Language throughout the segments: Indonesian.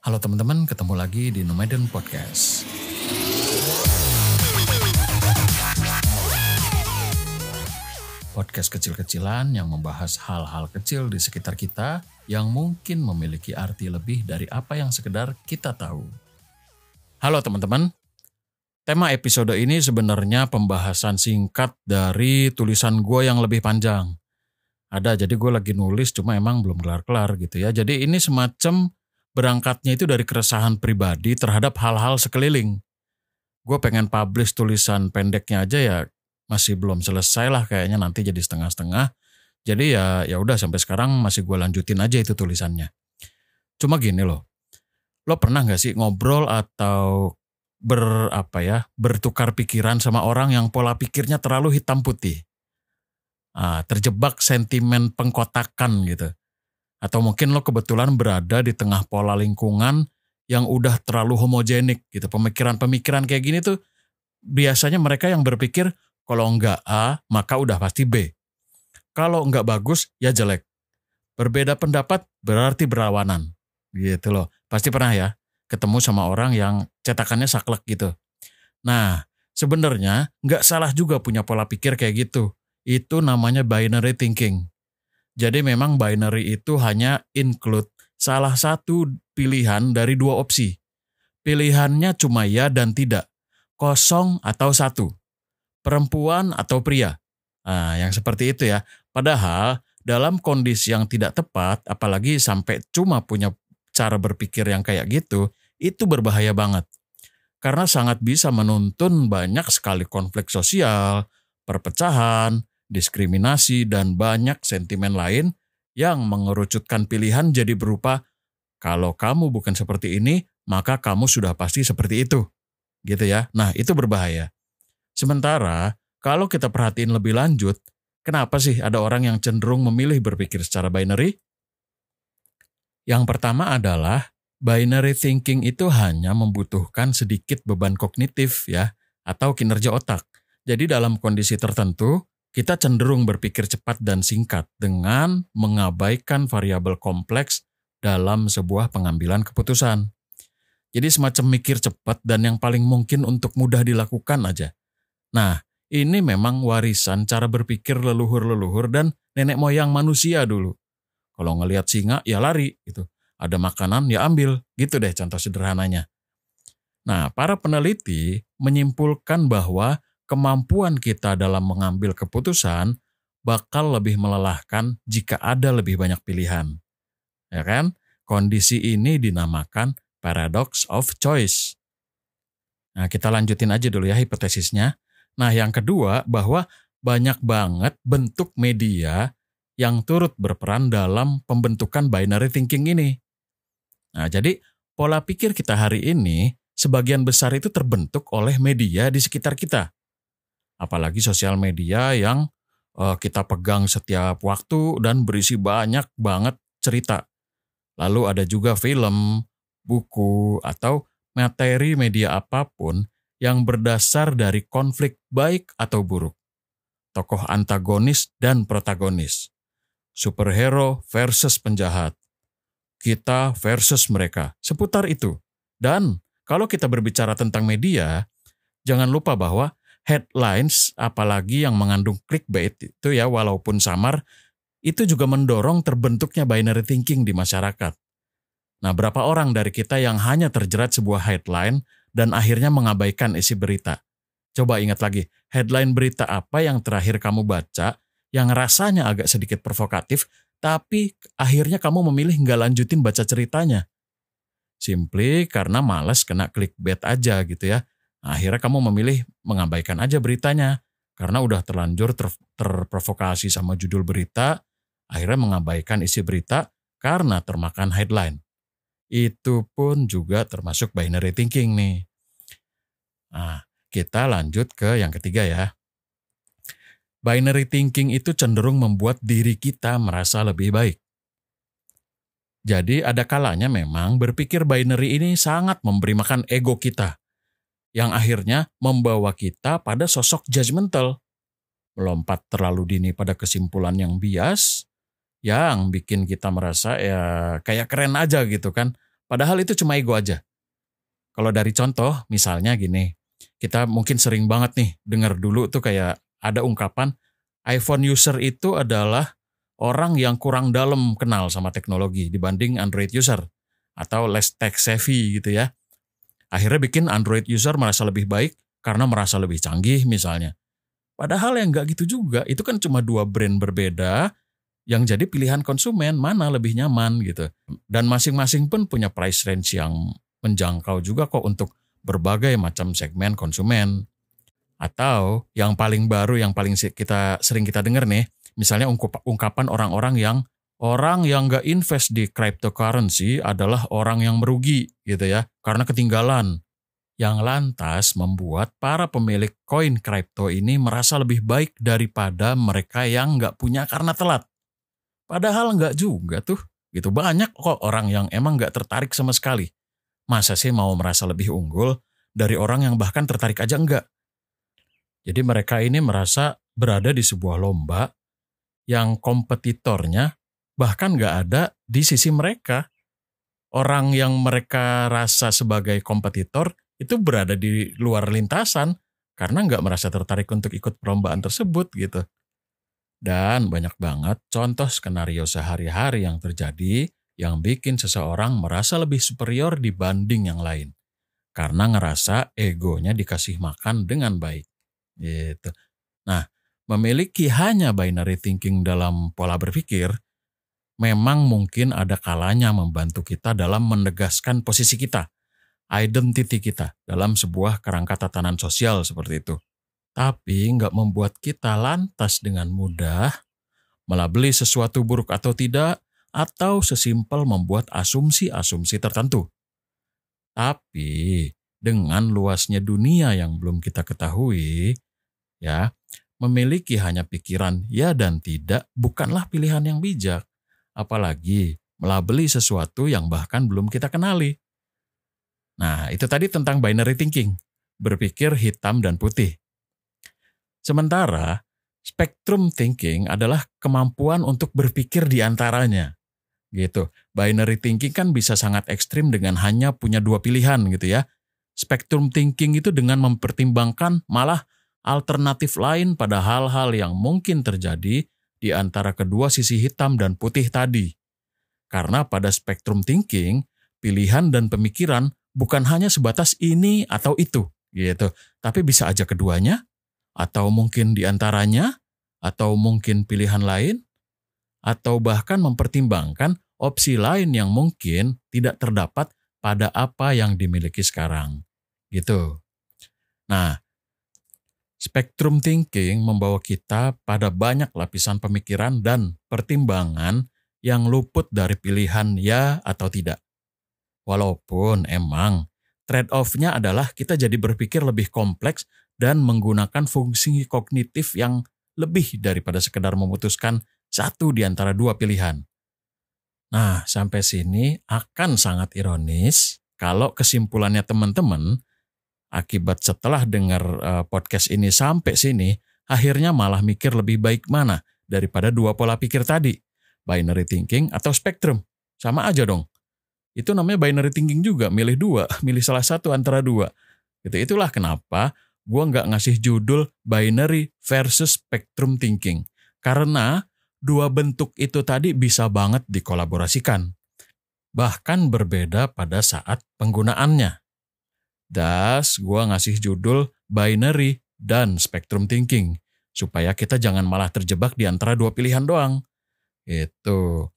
Halo teman-teman, ketemu lagi di Nomaden Podcast. Podcast kecil-kecilan yang membahas hal-hal kecil di sekitar kita yang mungkin memiliki arti lebih dari apa yang sekedar kita tahu. Halo teman-teman, tema episode ini sebenarnya pembahasan singkat dari tulisan gue yang lebih panjang. Ada, jadi gue lagi nulis cuma emang belum kelar-kelar gitu ya. Jadi ini semacam berangkatnya itu dari keresahan pribadi terhadap hal-hal sekeliling. Gue pengen publish tulisan pendeknya aja ya masih belum selesai lah kayaknya nanti jadi setengah-setengah. Jadi ya ya udah sampai sekarang masih gue lanjutin aja itu tulisannya. Cuma gini loh, lo pernah nggak sih ngobrol atau ber apa ya bertukar pikiran sama orang yang pola pikirnya terlalu hitam putih, ah, terjebak sentimen pengkotakan gitu, atau mungkin lo kebetulan berada di tengah pola lingkungan yang udah terlalu homogenik gitu, pemikiran-pemikiran kayak gini tuh biasanya mereka yang berpikir kalau enggak A, maka udah pasti B. Kalau enggak bagus, ya jelek. Berbeda pendapat berarti berlawanan. Gitu loh. Pasti pernah ya ketemu sama orang yang cetakannya saklek gitu. Nah, sebenarnya nggak salah juga punya pola pikir kayak gitu. Itu namanya binary thinking. Jadi memang binary itu hanya include salah satu pilihan dari dua opsi. Pilihannya cuma ya dan tidak, kosong atau satu perempuan atau pria. Nah, yang seperti itu ya. Padahal dalam kondisi yang tidak tepat, apalagi sampai cuma punya cara berpikir yang kayak gitu, itu berbahaya banget. Karena sangat bisa menuntun banyak sekali konflik sosial, perpecahan, diskriminasi, dan banyak sentimen lain yang mengerucutkan pilihan jadi berupa kalau kamu bukan seperti ini, maka kamu sudah pasti seperti itu. Gitu ya. Nah, itu berbahaya. Sementara kalau kita perhatiin lebih lanjut, kenapa sih ada orang yang cenderung memilih berpikir secara binary? Yang pertama adalah binary thinking itu hanya membutuhkan sedikit beban kognitif ya atau kinerja otak. Jadi dalam kondisi tertentu, kita cenderung berpikir cepat dan singkat dengan mengabaikan variabel kompleks dalam sebuah pengambilan keputusan. Jadi semacam mikir cepat dan yang paling mungkin untuk mudah dilakukan aja. Nah, ini memang warisan cara berpikir leluhur-leluhur dan nenek moyang manusia dulu. Kalau ngelihat singa ya lari gitu. Ada makanan ya ambil, gitu deh contoh sederhananya. Nah, para peneliti menyimpulkan bahwa kemampuan kita dalam mengambil keputusan bakal lebih melelahkan jika ada lebih banyak pilihan. Ya kan? Kondisi ini dinamakan paradox of choice. Nah, kita lanjutin aja dulu ya hipotesisnya. Nah, yang kedua bahwa banyak banget bentuk media yang turut berperan dalam pembentukan binary thinking ini. Nah, jadi pola pikir kita hari ini sebagian besar itu terbentuk oleh media di sekitar kita. Apalagi sosial media yang uh, kita pegang setiap waktu dan berisi banyak banget cerita. Lalu ada juga film, buku, atau materi media apa pun yang berdasar dari konflik baik atau buruk. Tokoh antagonis dan protagonis. Superhero versus penjahat. Kita versus mereka. Seputar itu. Dan kalau kita berbicara tentang media, jangan lupa bahwa headlines apalagi yang mengandung clickbait itu ya walaupun samar itu juga mendorong terbentuknya binary thinking di masyarakat. Nah, berapa orang dari kita yang hanya terjerat sebuah headline dan akhirnya mengabaikan isi berita. Coba ingat lagi, headline berita apa yang terakhir kamu baca yang rasanya agak sedikit provokatif, tapi akhirnya kamu memilih nggak lanjutin baca ceritanya. Simply karena males kena clickbait aja gitu ya. Akhirnya kamu memilih mengabaikan aja beritanya. Karena udah terlanjur ter, terprovokasi sama judul berita, akhirnya mengabaikan isi berita karena termakan headline itu pun juga termasuk binary thinking nih. Nah, kita lanjut ke yang ketiga ya. Binary thinking itu cenderung membuat diri kita merasa lebih baik. Jadi ada kalanya memang berpikir binary ini sangat memberi makan ego kita. Yang akhirnya membawa kita pada sosok judgmental. Melompat terlalu dini pada kesimpulan yang bias, yang bikin kita merasa ya kayak keren aja gitu kan. Padahal itu cuma ego aja. Kalau dari contoh, misalnya gini, kita mungkin sering banget nih dengar dulu tuh kayak ada ungkapan iPhone user itu adalah orang yang kurang dalam kenal sama teknologi dibanding Android user atau less tech savvy gitu ya. Akhirnya bikin Android user merasa lebih baik karena merasa lebih canggih misalnya. Padahal yang nggak gitu juga, itu kan cuma dua brand berbeda yang jadi pilihan konsumen mana lebih nyaman gitu. Dan masing-masing pun punya price range yang menjangkau juga kok untuk berbagai macam segmen konsumen. Atau yang paling baru yang paling kita sering kita dengar nih, misalnya ungkapan orang-orang yang orang yang nggak invest di cryptocurrency adalah orang yang merugi gitu ya, karena ketinggalan. Yang lantas membuat para pemilik koin kripto ini merasa lebih baik daripada mereka yang nggak punya karena telat. Padahal nggak juga tuh. Gitu banyak kok orang yang emang nggak tertarik sama sekali. Masa sih mau merasa lebih unggul dari orang yang bahkan tertarik aja enggak? Jadi mereka ini merasa berada di sebuah lomba yang kompetitornya bahkan nggak ada di sisi mereka. Orang yang mereka rasa sebagai kompetitor itu berada di luar lintasan karena nggak merasa tertarik untuk ikut perlombaan tersebut gitu. Dan banyak banget contoh skenario sehari-hari yang terjadi yang bikin seseorang merasa lebih superior dibanding yang lain. Karena ngerasa egonya dikasih makan dengan baik. Gitu. Nah, memiliki hanya binary thinking dalam pola berpikir, memang mungkin ada kalanya membantu kita dalam menegaskan posisi kita, identiti kita dalam sebuah kerangka tatanan sosial seperti itu. Tapi nggak membuat kita lantas dengan mudah melabeli sesuatu buruk atau tidak, atau sesimpel membuat asumsi-asumsi tertentu. Tapi dengan luasnya dunia yang belum kita ketahui, ya, memiliki hanya pikiran ya dan tidak bukanlah pilihan yang bijak. Apalagi melabeli sesuatu yang bahkan belum kita kenali. Nah, itu tadi tentang binary thinking, berpikir hitam dan putih. Sementara, spectrum thinking adalah kemampuan untuk berpikir di antaranya. Gitu. Binary thinking kan bisa sangat ekstrim dengan hanya punya dua pilihan gitu ya. Spectrum thinking itu dengan mempertimbangkan malah alternatif lain pada hal-hal yang mungkin terjadi di antara kedua sisi hitam dan putih tadi. Karena pada spektrum thinking, pilihan dan pemikiran bukan hanya sebatas ini atau itu, gitu. Tapi bisa aja keduanya, atau mungkin di antaranya, atau mungkin pilihan lain, atau bahkan mempertimbangkan opsi lain yang mungkin tidak terdapat pada apa yang dimiliki sekarang. Gitu. Nah, Spektrum thinking membawa kita pada banyak lapisan pemikiran dan pertimbangan yang luput dari pilihan ya atau tidak. Walaupun emang trade-off-nya adalah kita jadi berpikir lebih kompleks dan menggunakan fungsi kognitif yang lebih daripada sekedar memutuskan satu di antara dua pilihan. Nah, sampai sini akan sangat ironis kalau kesimpulannya teman-teman Akibat setelah dengar uh, podcast ini sampai sini, akhirnya malah mikir lebih baik mana daripada dua pola pikir tadi, binary thinking atau spectrum. Sama aja dong. Itu namanya binary thinking juga, milih dua, milih salah satu antara dua. Gitu. Itulah kenapa gue nggak ngasih judul binary versus spectrum thinking. Karena dua bentuk itu tadi bisa banget dikolaborasikan. Bahkan berbeda pada saat penggunaannya. Das, gue ngasih judul binary dan spectrum thinking. Supaya kita jangan malah terjebak di antara dua pilihan doang. Itu.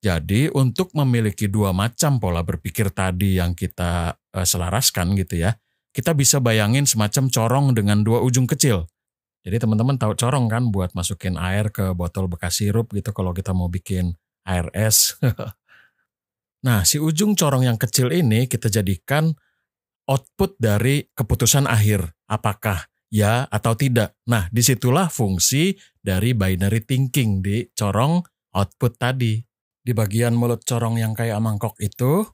Jadi untuk memiliki dua macam pola berpikir tadi yang kita uh, selaraskan gitu ya, kita bisa bayangin semacam corong dengan dua ujung kecil. Jadi teman-teman tahu corong kan buat masukin air ke botol bekas sirup gitu kalau kita mau bikin air es. nah si ujung corong yang kecil ini kita jadikan output dari keputusan akhir. Apakah ya atau tidak. Nah, di situlah fungsi dari binary thinking di corong output tadi. Di bagian mulut corong yang kayak mangkok itu,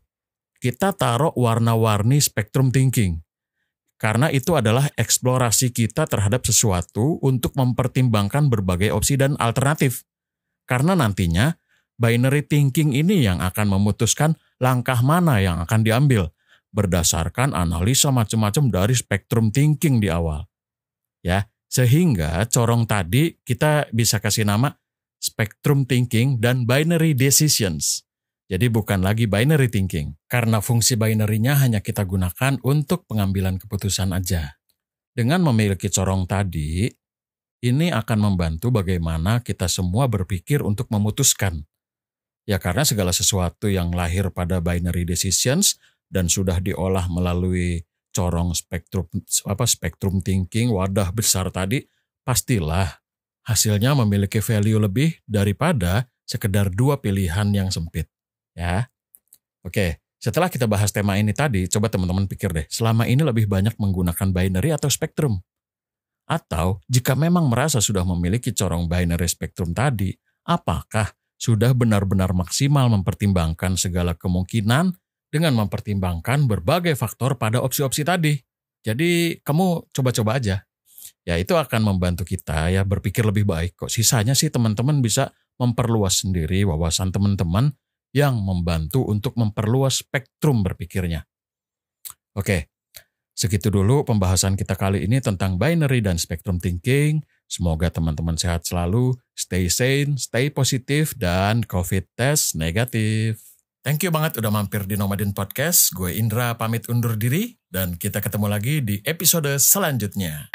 kita taruh warna-warni spektrum thinking. Karena itu adalah eksplorasi kita terhadap sesuatu untuk mempertimbangkan berbagai opsi dan alternatif. Karena nantinya binary thinking ini yang akan memutuskan langkah mana yang akan diambil berdasarkan analisa macam-macam dari spektrum thinking di awal. Ya, sehingga corong tadi kita bisa kasih nama spectrum thinking dan binary decisions. Jadi bukan lagi binary thinking, karena fungsi binary-nya hanya kita gunakan untuk pengambilan keputusan aja. Dengan memiliki corong tadi, ini akan membantu bagaimana kita semua berpikir untuk memutuskan. Ya karena segala sesuatu yang lahir pada binary decisions dan sudah diolah melalui corong spektrum apa spektrum thinking wadah besar tadi pastilah hasilnya memiliki value lebih daripada sekedar dua pilihan yang sempit ya. Oke setelah kita bahas tema ini tadi coba teman-teman pikir deh selama ini lebih banyak menggunakan binary atau spektrum? Atau jika memang merasa sudah memiliki corong binary spektrum tadi apakah sudah benar-benar maksimal mempertimbangkan segala kemungkinan dengan mempertimbangkan berbagai faktor pada opsi-opsi tadi. Jadi kamu coba-coba aja. Ya itu akan membantu kita ya berpikir lebih baik kok. Sisanya sih teman-teman bisa memperluas sendiri wawasan teman-teman yang membantu untuk memperluas spektrum berpikirnya. Oke, segitu dulu pembahasan kita kali ini tentang binary dan spectrum thinking. Semoga teman-teman sehat selalu, stay sane, stay positif, dan COVID test negatif. Thank you banget udah mampir di Nomadin Podcast. Gue Indra pamit undur diri dan kita ketemu lagi di episode selanjutnya.